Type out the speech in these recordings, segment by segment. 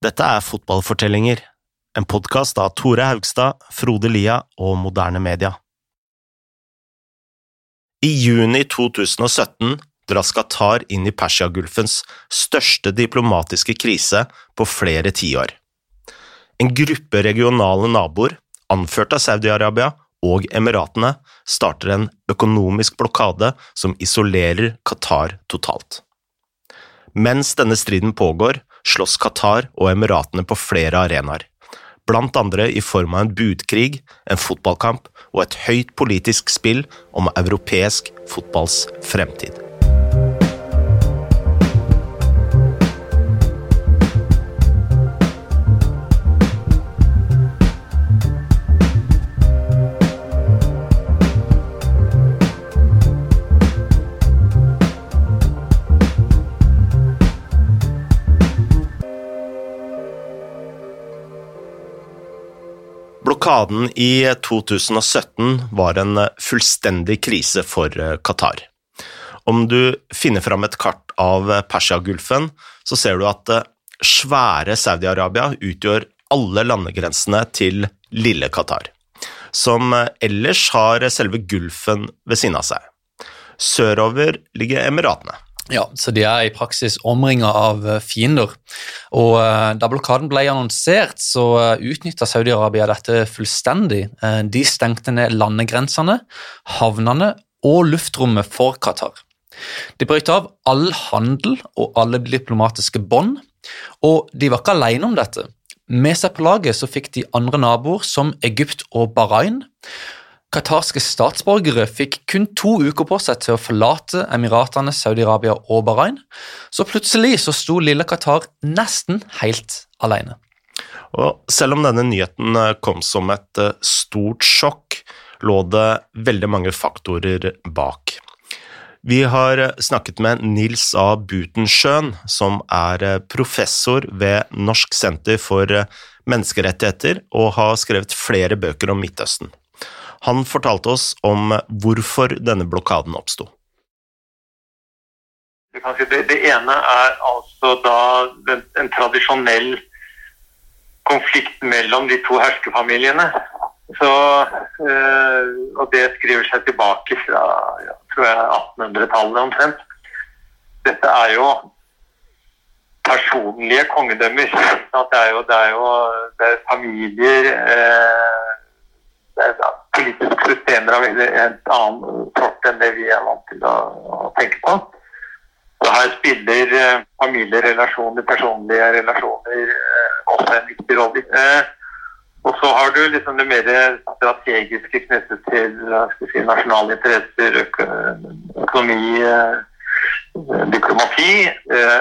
Dette er Fotballfortellinger, en podkast av Tore Haugstad, Frode Lia og Moderne Media. I juni 2017 dras Qatar inn i Persiagulfens største diplomatiske krise på flere tiår. En gruppe regionale naboer, anført av Saudi-Arabia og Emiratene, starter en økonomisk blokade som isolerer Qatar totalt. Mens denne striden pågår, slåss Qatar og Emiratene på flere arenaer, blant andre i form av en budkrig, en fotballkamp og et høyt politisk spill om europeisk fotballs fremtid. Blokaden i 2017 var en fullstendig krise for eh, Qatar. Om du finner fram et kart av Persiagulfen, så ser du at eh, svære Saudi-Arabia utgjør alle landegrensene til lille Qatar, som eh, ellers har selve Gulfen ved siden av seg. Sørover ligger Emiratene. Ja, så de er i praksis omringa av eh, fiender. Og uh, Da blokaden ble annonsert, så uh, utnytta Saudi-Arabia dette fullstendig. De stengte ned landegrensene, havnene og luftrommet for Qatar. De brøt av all handel og alle diplomatiske bånd, og de var ikke alene om dette. Med seg på laget så fikk de andre naboer som Egypt og Bahrain. Qatarske statsborgere fikk kun to uker på seg til å forlate Emiratene, Saudi-Arabia og Bahrain, så plutselig så sto lille Qatar nesten helt alene. Og selv om denne nyheten eh, kom som et eh, stort sjokk, lå det veldig mange faktorer bak. Vi har eh, snakket med Nils A. Butensjøen, som er professor ved Norsk senter for menneskerettigheter og har skrevet flere bøker om Midtøsten. Han fortalte oss om hvorfor denne blokaden oppsto. Det, ene er altså da en tradisjonell konflikt mellom de to herskefamiliene. Så, øh, og det skriver seg tilbake fra ja, 1800-tallet omtrent. Dette er jo personlige kongedømmer. Det er jo, det er jo det er familier øh, politiske systemer av en annen sort enn det vi er vant til å, å tenke på. Så her spiller eh, familierelasjoner, personlige relasjoner, eh, også en viktig rolle. Eh, og så har du liksom det mer strategiske knyttet til si, nasjonale interesser, øko økonomi, eh, diplomati. Eh,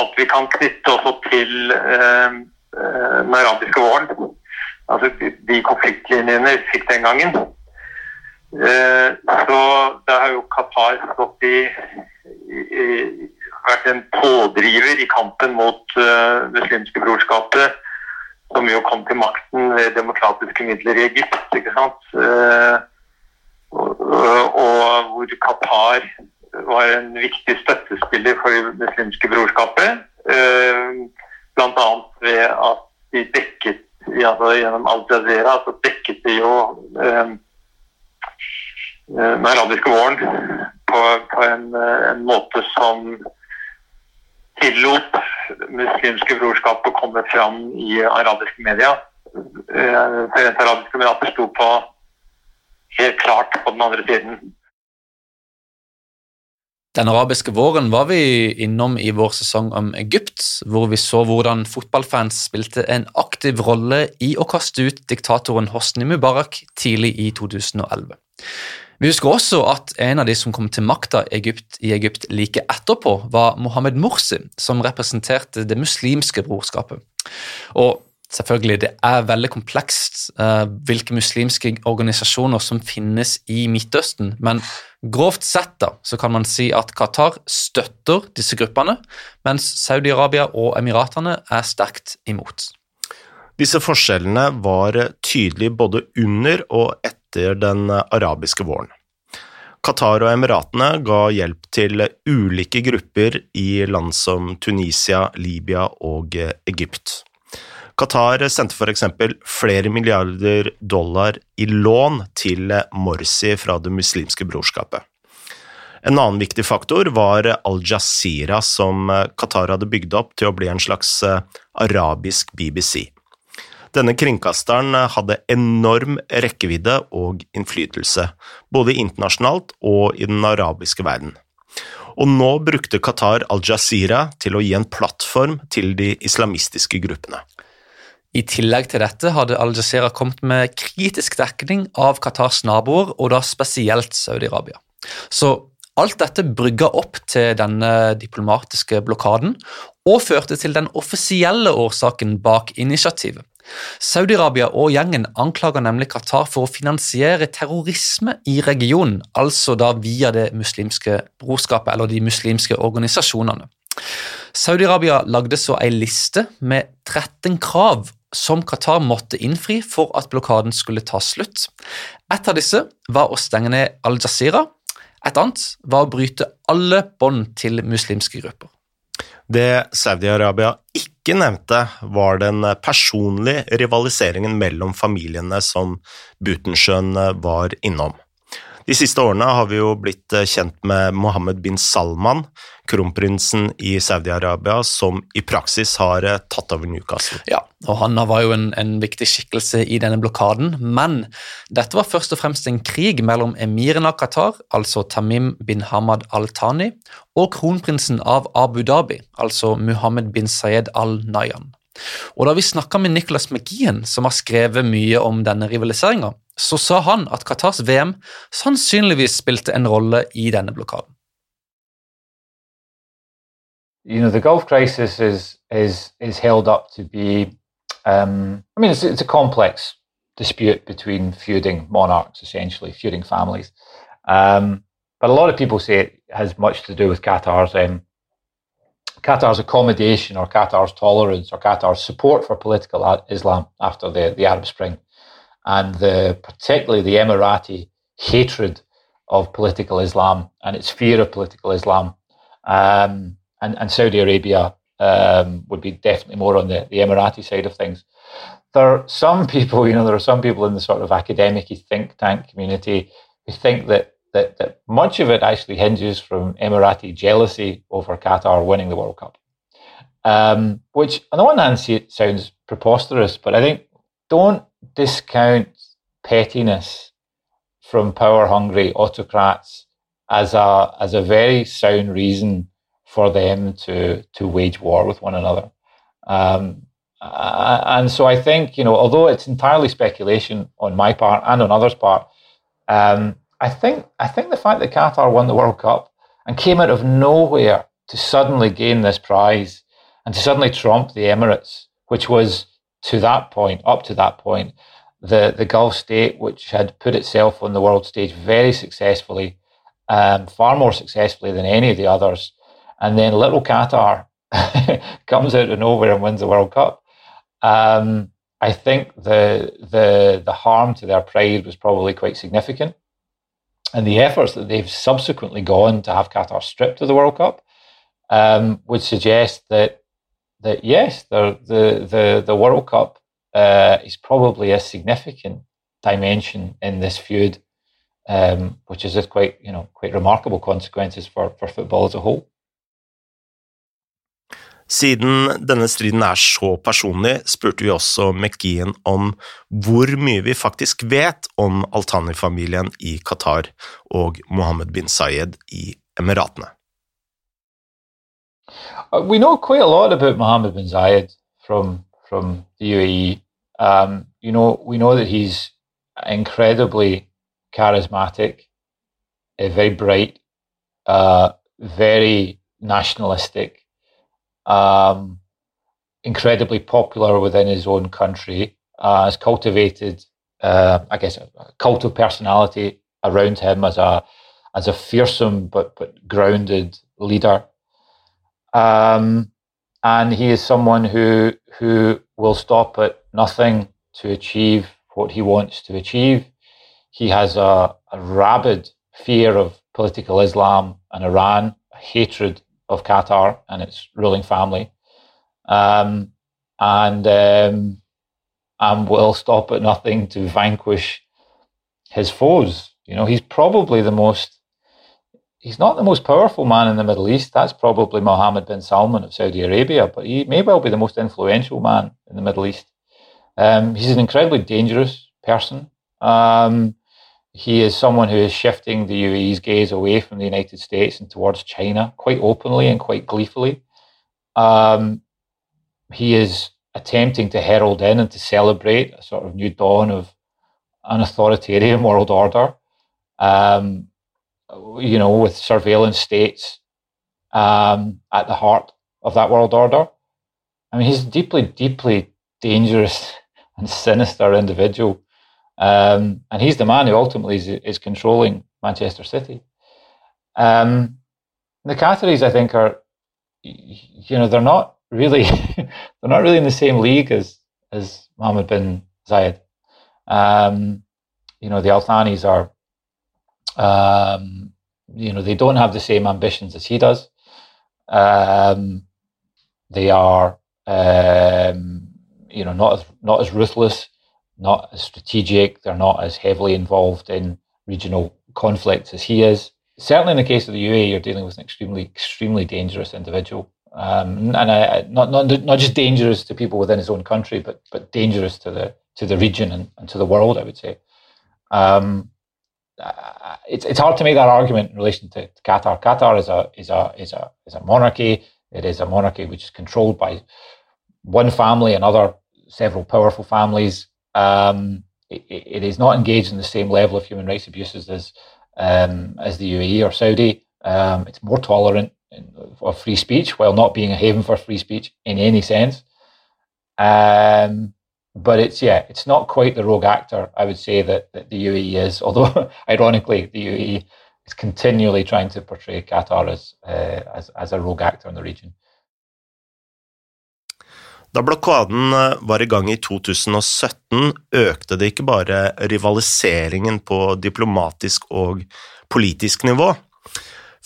alt vi kan knytte også til eh, den arabiske våren altså de konfliktlinjene vi fikk den gangen. Eh, så det har jo Qatar stått i, i, vært en pådriver i kampen mot uh, muslimske brorskapet, som jo kom til makten ved demokratiske midler i Egypt. ikke sant? Uh, og, og, hvor Qatar var en viktig støttespiller for det muslimske brorskapet. Uh, Bl.a. ved at de dekket ja, gjennom Al Jazeera så dekket de jo eh, den arabiske våren på, på en, eh, en, måte som tillot muslimske brorskap å komme fram i arabiske media. Eh, Forente arabiske emirater sto på helt klart på den andre siden. Den arabiske våren var vi innom i vår sesong om Egypt, hvor vi så hvordan fotballfans spilte en aktiv rolle i å kaste ut diktatoren Hosni Mubarak tidlig i 2011. Vi husker også at en av de som kom til makta Egypt, i Egypt like etterpå, var Mohammed Morsi, som representerte det muslimske brorskapet. Og Selvfølgelig, det er veldig komplekst uh, hvilke muslimske organisasjoner som finnes i Midtøsten, men grovt sett da, så kan man si at Qatar støtter disse gruppene, mens Saudi-Arabia og Emiratene er sterkt imot. Disse forskjellene var tydelige både under og etter den arabiske våren. Qatar og Emiratene ga hjelp til ulike grupper i land som Tunisia, Libya og Egypt. Qatar sendte f.eks. flere milliarder dollar i lån til Morsi fra Det muslimske brorskapet. En annen viktig faktor var Al-Jazeera, som Qatar hadde bygd opp til å bli en slags arabisk BBC. Denne kringkasteren hadde enorm rekkevidde og innflytelse, både internasjonalt og i den arabiske verden. Og nå brukte Qatar Al-Jazeera til å gi en plattform til de islamistiske gruppene. I tillegg til dette hadde Al-Jazeera kommet med kritisk dekning av Qatars naboer, og da spesielt Saudi-Arabia. Så alt dette brygga opp til denne diplomatiske blokaden, og førte til den offisielle årsaken bak initiativet. Saudi-Arabia og gjengen anklager nemlig Qatar for å finansiere terrorisme i regionen, altså da via det muslimske brorskapet eller de muslimske organisasjonene. Saudi-Arabia lagde så ei liste med 13 krav som Qatar måtte innfri for at blokaden skulle ta slutt. Et av disse var å stenge ned Al-Jazeera. Et annet var å bryte alle bånd til muslimske grupper. Det Saudi-Arabia ikke nevnte, var den personlige rivaliseringen mellom familiene som Butenschøn var innom. De siste årene har vi jo blitt eh, kjent med Mohammed bin Salman, kronprinsen i Saudi-Arabia, som i praksis har eh, tatt over Newcastle. Ja, og Han var jo en, en, viktig skikkelse i denne blokaden, men dette var først og fremst en krig mellom emiren av Qatar, altså Tamim bin Hamad al-Thani, og kronprinsen av Abu Dhabi, altså Muhammed bin Sayed al-Nayan. Og Da vi snakka med Nicholas McGeehan, som har skrevet mye om denne rivaliseringa, så sa han at Qatars VM sannsynligvis spilte en rolle i denne blokaden. You know, the Gulf crisis is is is held up to be. Um, I mean, it's, it's a complex dispute between feuding monarchs, essentially feuding families. Um, but a lot of people say it has much to do with Qatar's um, Qatar's accommodation or Qatar's tolerance or Qatar's support for political Islam after the, the Arab Spring, and the, particularly the Emirati hatred of political Islam and its fear of political Islam. Um, and, and Saudi Arabia um, would be definitely more on the, the Emirati side of things. There are some people, you know, there are some people in the sort of academic think tank community who think that that, that much of it actually hinges from Emirati jealousy over Qatar winning the World Cup. Um, which, on the one hand, sounds preposterous, but I think don't discount pettiness from power hungry autocrats as a as a very sound reason for them to to wage war with one another. Um, and so I think you know, although it's entirely speculation on my part and on others' part, um, I think I think the fact that Qatar won the World Cup and came out of nowhere to suddenly gain this prize and to suddenly trump the Emirates, which was to that point, up to that point, the, the Gulf state which had put itself on the world stage very successfully, um, far more successfully than any of the others. And then little Qatar comes out of nowhere and wins the World Cup. Um, I think the the the harm to their pride was probably quite significant and the efforts that they've subsequently gone to have Qatar stripped of the World Cup um, would suggest that that yes, the the the, World Cup uh, is probably a significant dimension in this feud, um, which is quite you know quite remarkable consequences for for football as a whole. Siden denne striden er så personlig, spurte vi også McGeehan om hvor mye vi faktisk vet om Altani-familien i Qatar og Mohammed bin Sayed i Emiratene. Uh, we know quite a lot about Mohammed bin Zayed from from the UAE. Um, you know, we know that he's incredibly charismatic, uh, very bright, uh, very nationalistic, um, incredibly popular within his own country, uh, has cultivated, uh, I guess, a cult of personality around him as a as a fearsome but but grounded leader. Um, and he is someone who who will stop at nothing to achieve what he wants to achieve. He has a, a rabid fear of political Islam and Iran, a hatred of Qatar and its ruling family, um, and um, and will stop at nothing to vanquish his foes. You know, he's probably the most. He's not the most powerful man in the Middle East. That's probably Mohammed bin Salman of Saudi Arabia, but he may well be the most influential man in the Middle East. Um, he's an incredibly dangerous person. Um, he is someone who is shifting the UAE's gaze away from the United States and towards China quite openly and quite gleefully. Um, he is attempting to herald in and to celebrate a sort of new dawn of an authoritarian world order. Um, you know, with surveillance states um, at the heart of that world order. I mean, he's a deeply, deeply dangerous and sinister individual. Um, and he's the man who ultimately is, is controlling Manchester City. Um, the Qataris, I think, are you know they're not really they're not really in the same league as as Mohammed bin Zayed. Um, you know the Al Thanis are um, you know they don't have the same ambitions as he does. Um, they are um, you know not as not as ruthless not as strategic, they're not as heavily involved in regional conflicts as he is. Certainly, in the case of the UAE, you're dealing with an extremely, extremely dangerous individual, um, and I, not not not just dangerous to people within his own country, but but dangerous to the to the region and, and to the world. I would say. Um, it's it's hard to make that argument in relation to, to Qatar. Qatar is a is a is a is a monarchy. It is a monarchy which is controlled by one family and other several powerful families um, it, it is not engaged in the same level of human rights abuses as um, as the UAE or Saudi. Um, it's more tolerant of free speech while not being a haven for free speech in any sense. Um, but it's yeah, it's not quite the rogue actor I would say that, that the UAE is. Although ironically, the UAE is continually trying to portray Qatar as uh, as, as a rogue actor in the region. Da blokaden eh, var i gang i 2017, økte det ikke bare rivaliseringen på diplomatisk og politisk nivå.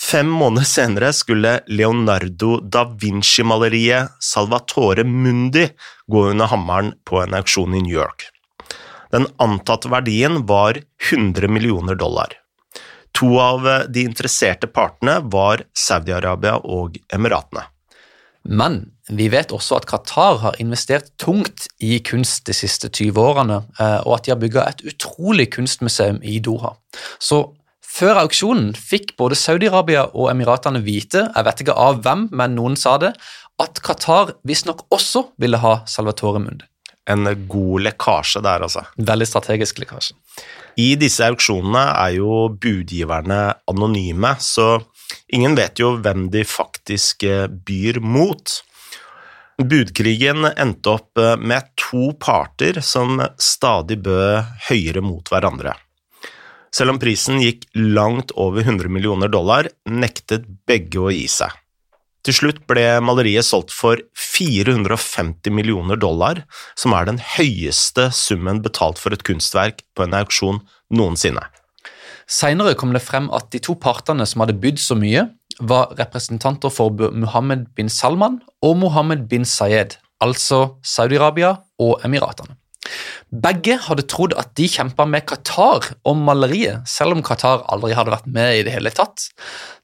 Fem måneder senere skulle Leonardo da Vinci-maleriet Salvatore Mundi gå under hammeren på en auksjon i New York. Den antatte verdien var 100 millioner dollar. To av de interesserte partene var Saudi-Arabia og Emiratene. Men vi vet også at Qatar har investert tungt i kunst de siste 20 årene, eh, og at de har bygga et utrolig kunstmuseum i Doha. Så før auksjonen fikk både Saudi-Arabia og Emiratene vite, jeg vet ikke av hvem, men noen sa det, at Qatar visstnok også ville ha Salvatore Mundi. En god lekkasje der, altså. Veldig strategisk lekkasje. I disse auksjonene er jo budgiverne anonyme, så Ingen vet jo hvem de faktisk eh, byr mot. Budkrigen endte opp eh, med to parter som stadig bød høyere mot hverandre. Selv om prisen gikk langt over 100 millioner dollar, nektet begge å gi seg. Til slutt ble maleriet solgt for 450 millioner dollar, som er den høyeste summen betalt for et kunstverk på en auksjon noensinne. Senere kom det frem at de to partene som hadde bydd så mye, var representanter for Mohammed bin Salman og Mohammed bin Sayed, altså Saudi-Arabia og Emiratene. Begge hadde trodd at de kjempa med Qatar om maleriet, selv om Qatar aldri hadde vært med i det hele tatt.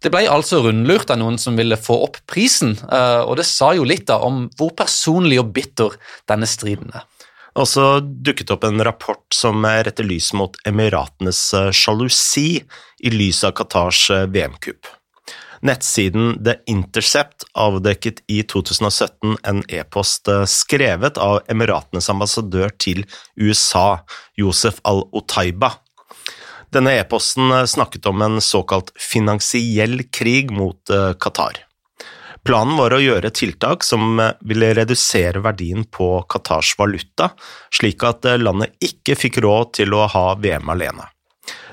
Det ble altså rundlurt av noen som ville få opp prisen, eh, og det sa jo litt da om hvor personlig og bitter denne striden er også dukket opp en rapport som retter lys mot Emiratenes eh, sjalusi i lys av Qatars eh, VM-kupp. Nettsiden The Intercept avdekket i 2017 en e-post eh, skrevet av Emiratenes ambassadør til USA, Josef al-Otaiba. Denne e-posten snakket om en såkalt finansiell krig mot Qatar. Planen var å gjøre tiltak som eh, ville redusere verdien på Qatars valuta, slik at eh, landet ikke fikk råd til å ha VM alene.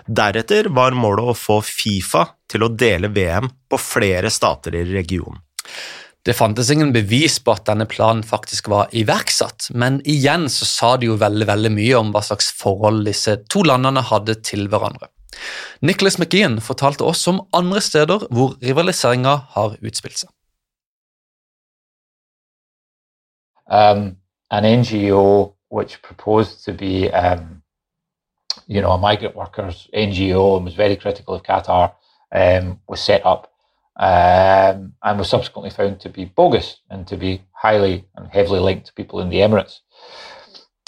Deretter var målet å få Fifa til å dele VM på flere stater i regionen. Det fantes ingen bevis på at denne planen faktisk var iverksatt, men igjen så sa det jo veldig, veldig mye om hva slags forhold disse to landene hadde til hverandre. Nicholas McGeehan fortalte oss om andre steder hvor rivaliseringa har utspilt seg. Um, an NGO which proposed to be, um, you know, a migrant workers NGO and was very critical of Qatar um, was set up um, and was subsequently found to be bogus and to be highly and heavily linked to people in the Emirates.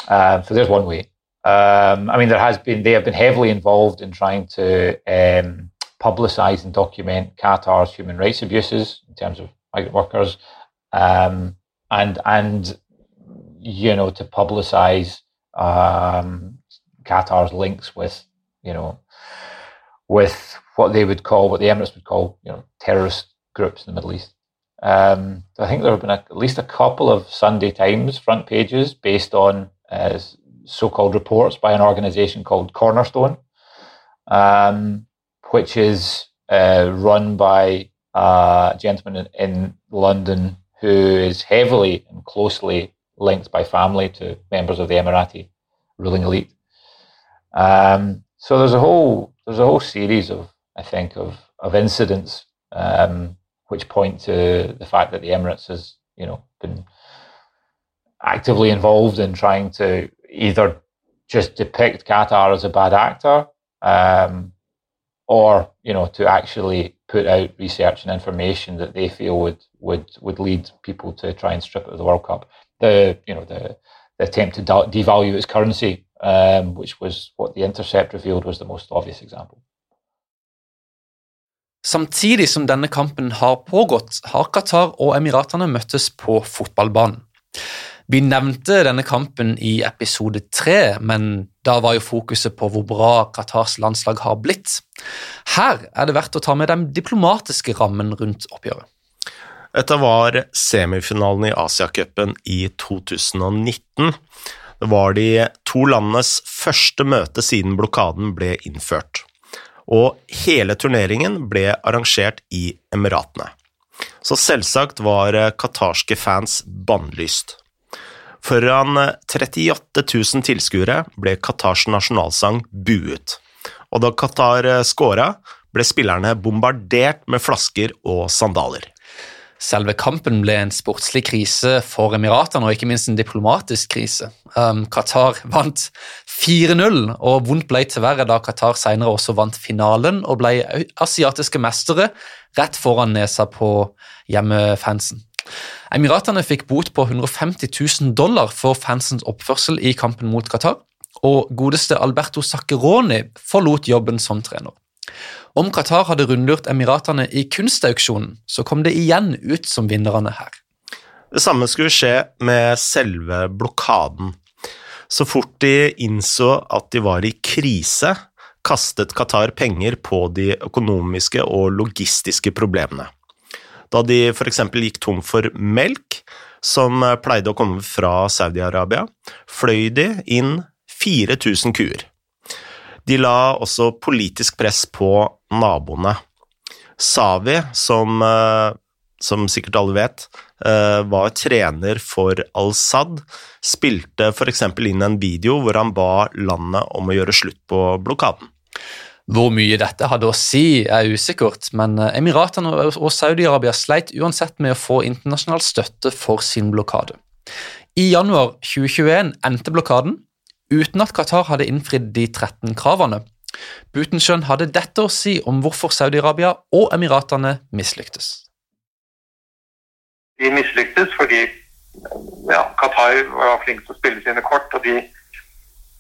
Um, so there's one way. Um, I mean, there has been they have been heavily involved in trying to um, publicise and document Qatar's human rights abuses in terms of migrant workers, um, and and you know to publicise um, Qatar's links with you know with what they would call what the Emirates would call you know terrorist groups in the Middle East. Um, I think there have been a, at least a couple of Sunday Times front pages based on uh, so-called reports by an organization called Cornerstone, um, which is uh, run by a gentleman in, in, London who is heavily and closely linked by family to members of the Emirati ruling elite. Um, so there's a whole there's a whole series of I think of of incidents um, which point to the fact that the Emirates has you know been actively involved in trying to either just depict Qatar as a bad actor, um, or you know, to actually put out research and information that they feel would would would lead people to try and strip it of the World Cup. The you know the the attempt to devalue its currency, um, which was what the Intercept revealed was the most obvious example. Samtidig som denne kampen har pågått, har Qatar og Emiratene møttes på fotballbanen. Vi nevnte denne kampen i episode tre, men da var jo fokuset på hvor bra Qatars landslag har blitt. Her er det verdt å ta med den diplomatiske rammen rundt oppgjøret. Dette var semifinalen i Asiacupen i 2019. Var de to landenes første møte siden blokaden ble innført. Og hele turneringen ble arrangert i Emiratene. Så selvsagt var qatarske fans bannlyst. Foran 38 000 tilskuere ble Qatars nasjonalsang buet, og da Qatar skåra, ble spillerne bombardert med flasker og sandaler. Selve kampen ble en sportslig krise for Emiratene, og ikke minst en diplomatisk krise. Um, Qatar vant 4-0, og vondt ble til verre da Qatar senere også vant finalen og ble asiatiske mestere rett foran nesa på hjemmefansen. Emiratene fikk bot på 150 000 dollar for fansens oppførsel i kampen mot Qatar, og godeste Alberto Saccheroni forlot jobben som trener. Om Qatar hadde rundlurt Emiratene i kunstauksjonen, så kom det igjen ut som vinnerne her. Det samme skulle skje med selve blokaden. Så fort de innså at de var i krise, kastet Qatar penger på de økonomiske og logistiske problemene da de f.eks. gikk tom for melk, som pleide å komme fra Saudi-Arabia, fløy de inn 4000 kuer. De la også politisk press på naboene. Savi, som, eh, som sikkert alle vet, eh, var trener for al-Sad, spilte f.eks. inn en video hvor han ba landet om å gjøre slutt på blokaden. Hvor mye dette hadde å si, er usikkert, men eh, Emiratene og Saudi-Arabia sleit uansett med å få internasjonal støtte for sin blokade. I januar 2021 endte blokaden uten at Qatar hadde innfridd de 13 kravene. Butenschøn hadde dette å si om hvorfor Saudi-Arabia og Emiratene mislyktes. De mislyktes fordi ja, Qatar var flink til å spille sine kort, og de,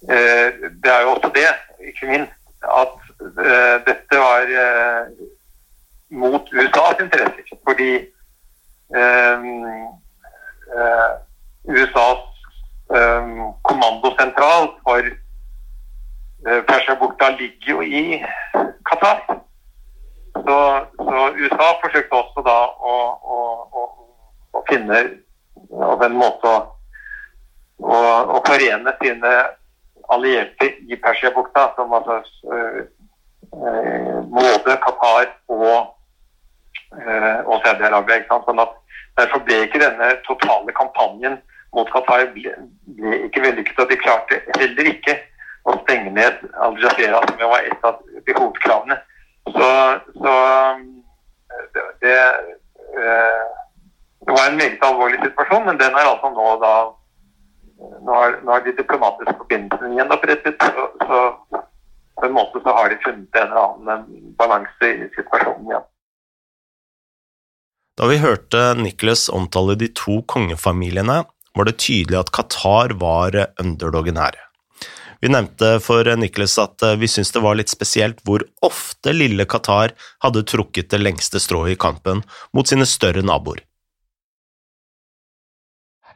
eh, det er jo også det, ikke minst, at eh, dette var eh, mot USAs interesser. Fordi um, uh, USAs kommandosentral for Persia-bukta ligger jo i Qatar. Så, så, USA forsøkte også da å, å, å, å finne en måte å, forene sine allierte i Persiabukta, som altså øh, øh, både Qatar og, og Saudi-Arabia. Sånn at derfor ble ikke denne totale kampanjen mot Qatar ble, ble ikke vellykket. Og de klarte heller ikke å stenge ned Al Jazeera, som var et av de hovedkravene. Så, så det, det, det, var en meget alvorlig situasjon, men den er altså nå da Nå har, nå har de diplomatiske forbindelsene gjenopprettet. Så, så på en måte så har de funnet en eller annen balanse i situasjonen igjen. Da vi hørte Nicholas omtale de to kongefamiliene, var det tydelig at Qatar var underdogen her. Vi nevnte for Nicholas at vi syntes det var litt spesielt hvor ofte lille Qatar hadde trukket det lengste strået i kampen mot sine større naboer.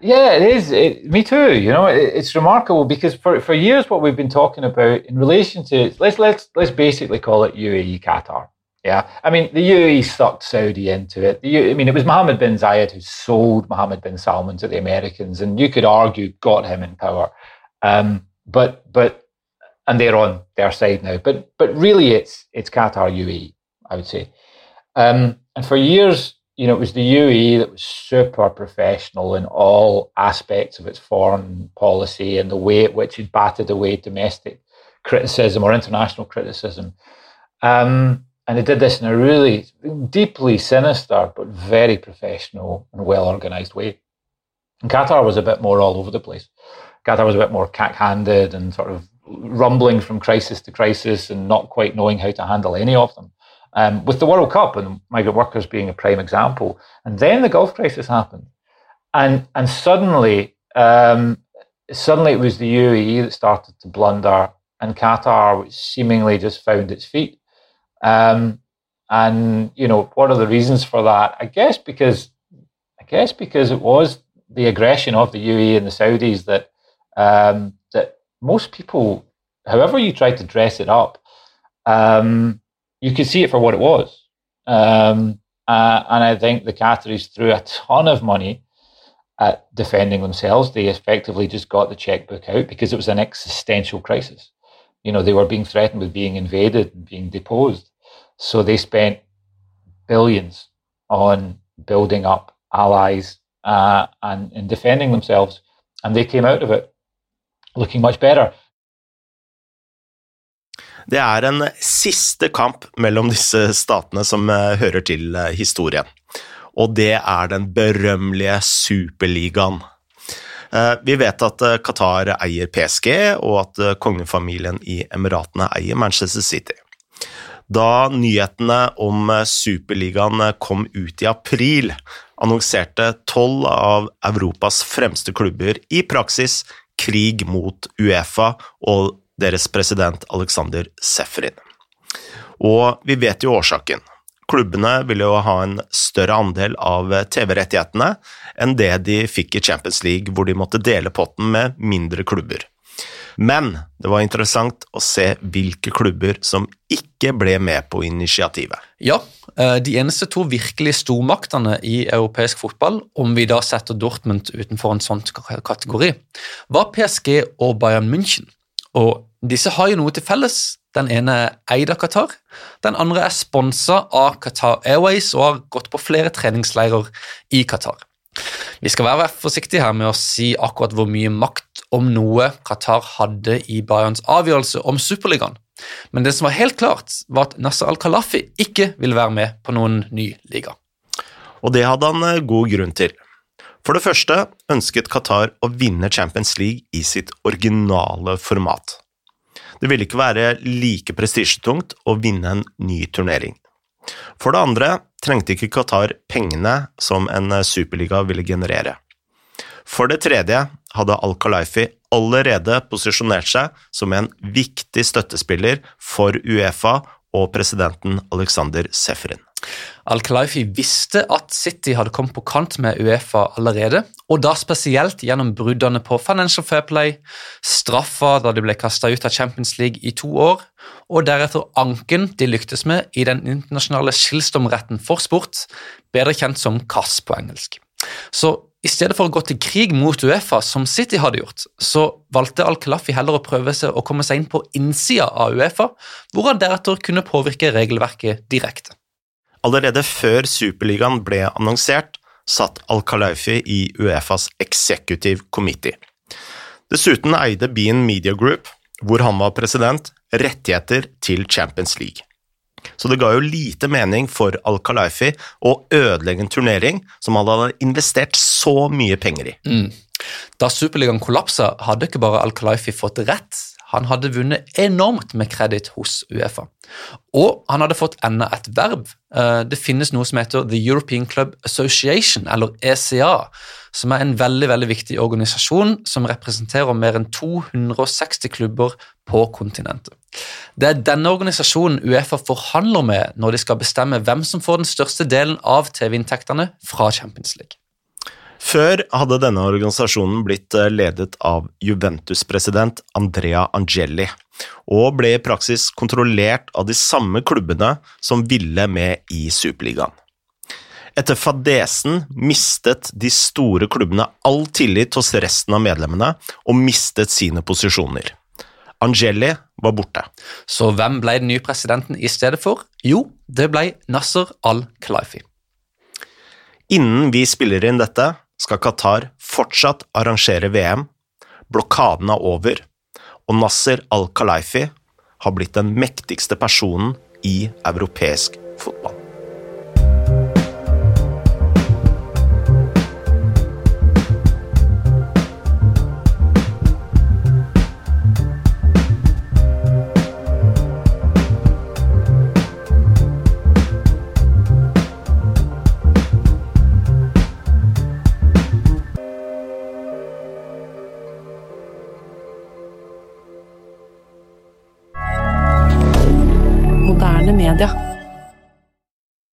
Yeah, it is. It, me too. You know, it, it's remarkable because for, for years, what we've been talking about in relation to let's let's let's basically call it UAE Qatar. Yeah, I mean the UAE sucked Saudi into it. I mean it was Mohammed bin Zayed who sold Mohammed bin Salman to the Americans, and you could argue got him in power. Um, but but and they're on their side now. But but really, it's it's Qatar UAE, I would say. Um, and for years, you know, it was the UAE that was super professional in all aspects of its foreign policy and the way at which it batted away domestic criticism or international criticism. Um, and they did this in a really deeply sinister but very professional and well organized way. And Qatar was a bit more all over the place. Qatar was a bit more cack handed and sort of rumbling from crisis to crisis and not quite knowing how to handle any of them. Um, with the World Cup and migrant workers being a prime example. And then the Gulf crisis happened. And, and suddenly, um, suddenly it was the UAE that started to blunder and Qatar, which seemingly just found its feet. Um, and you know, what are the reasons for that? I guess because I guess because it was the aggression of the UAE and the Saudis that um, that most people, however you try to dress it up, um, you could see it for what it was. Um, uh, and I think the Qataris threw a ton of money at defending themselves. They effectively just got the checkbook out because it was an existential crisis. You know, they were being threatened with being invaded and being deposed. So they spent billions on building up allies uh, and, and defending themselves. And they came out of it looking much better. Det er en siste kamp mellom disse statene som eh, hører til eh, historien, og det er den berømmelige superligaen. Eh, vi vet at Qatar eier PSG, og at kongefamilien i Emiratene eier Manchester City. Da nyhetene om Superligaen kom ut i april, annonserte tolv av Europas fremste klubber i praksis krig mot Uefa og deres president Alexander Sefrin. Og vi vet jo årsaken. Klubbene ville jo ha en større andel av TV-rettighetene enn det de fikk i Champions League, hvor de måtte dele potten med mindre klubber. Men det var interessant å se hvilke klubber som ikke ble med på initiativet. Ja, eh, de eneste to virkelig stormaktene i europeisk fotball, om vi da setter Dortmund utenfor en sånn kategori, var PSG og Bayern München. Og disse har jo noe til felles. Den ene er eid av Qatar, den andre er sponsa av Qatar Airways og har gått på flere treningsleirer i Qatar. Vi skal være forsiktige her med å si akkurat hvor mye makt om noe Qatar hadde i Bayerns avgjørelse om Superligaen, men det som var helt klart, var at Nasser Al-Khalafi ikke ville være med på noen ny liga. Og det hadde han eh, god grunn til. For det første ønsket Qatar å vinne Champions League i sitt originale format. Det ville ikke være like prestisjetungt å vinne en ny turnering. For det andre trengte ikke Qatar pengene som en superliga ville generere. For det tredje hadde Al-Khalifi allerede posisjonert seg som en viktig støttespiller for Uefa og presidenten Alexander Sefrin. Al-Khalifi visste at City hadde kommet på kant med Uefa allerede, og da spesielt gjennom bruddene på Financial Fair Play, straffa da de ble kasta ut av Champions League i to år, og deretter anken de lyktes med i den internasjonale skillsdomretten for sport, bedre kjent som CAS på engelsk. Så i stedet for å gå til krig mot Uefa, som City hadde gjort, så valgte Al-Khalafi heller å prøve seg å komme seg inn på innsida av Uefa, hvor han deretter kunne påvirke regelverket direkte. Allerede før Superligaen ble annonsert, satt Al-Khalafi i Uefas Executive Committee. Dessuten eide Bean Media Group, hvor han var president, rettigheter til Champions League. Så det ga jo lite mening for Al-Khalifi å ødelegge en turnering som han hadde investert så mye penger i. Da Superligaen kollapsa, hadde ikke bare Al-Khalifi fått rett, han hadde vunnet enormt med kreditt hos Uefa. Og han hadde fått enda et verv. Eh, Det finnes noe som heter The European Club Association, eller ECA, som er en veldig veldig viktig organisasjon som representerer mer enn 260 klubber på kontinentet. Det er denne organisasjonen Uefa forhandler med når de skal bestemme hvem som får den største delen av TV-inntektene fra Champions League. Før hadde denne organisasjonen blitt eh, ledet av Juventus-president Andrea Angeli, og ble i praksis kontrollert av de samme klubbene som ville med i Superligaen. Etter fadesen mistet de store klubbene all tillit hos resten av medlemmene og mistet sine posisjoner. Angeli var borte. Så hvem ble den nye presidenten i stedet for? Jo, det ble Nasser al-Khelaifi. Innen vi spiller inn dette, skal Qatar fortsatt arrangere VM, blokaden er over, og Nasser al-Khalifi har blitt den mektigste personen i europeisk fotball.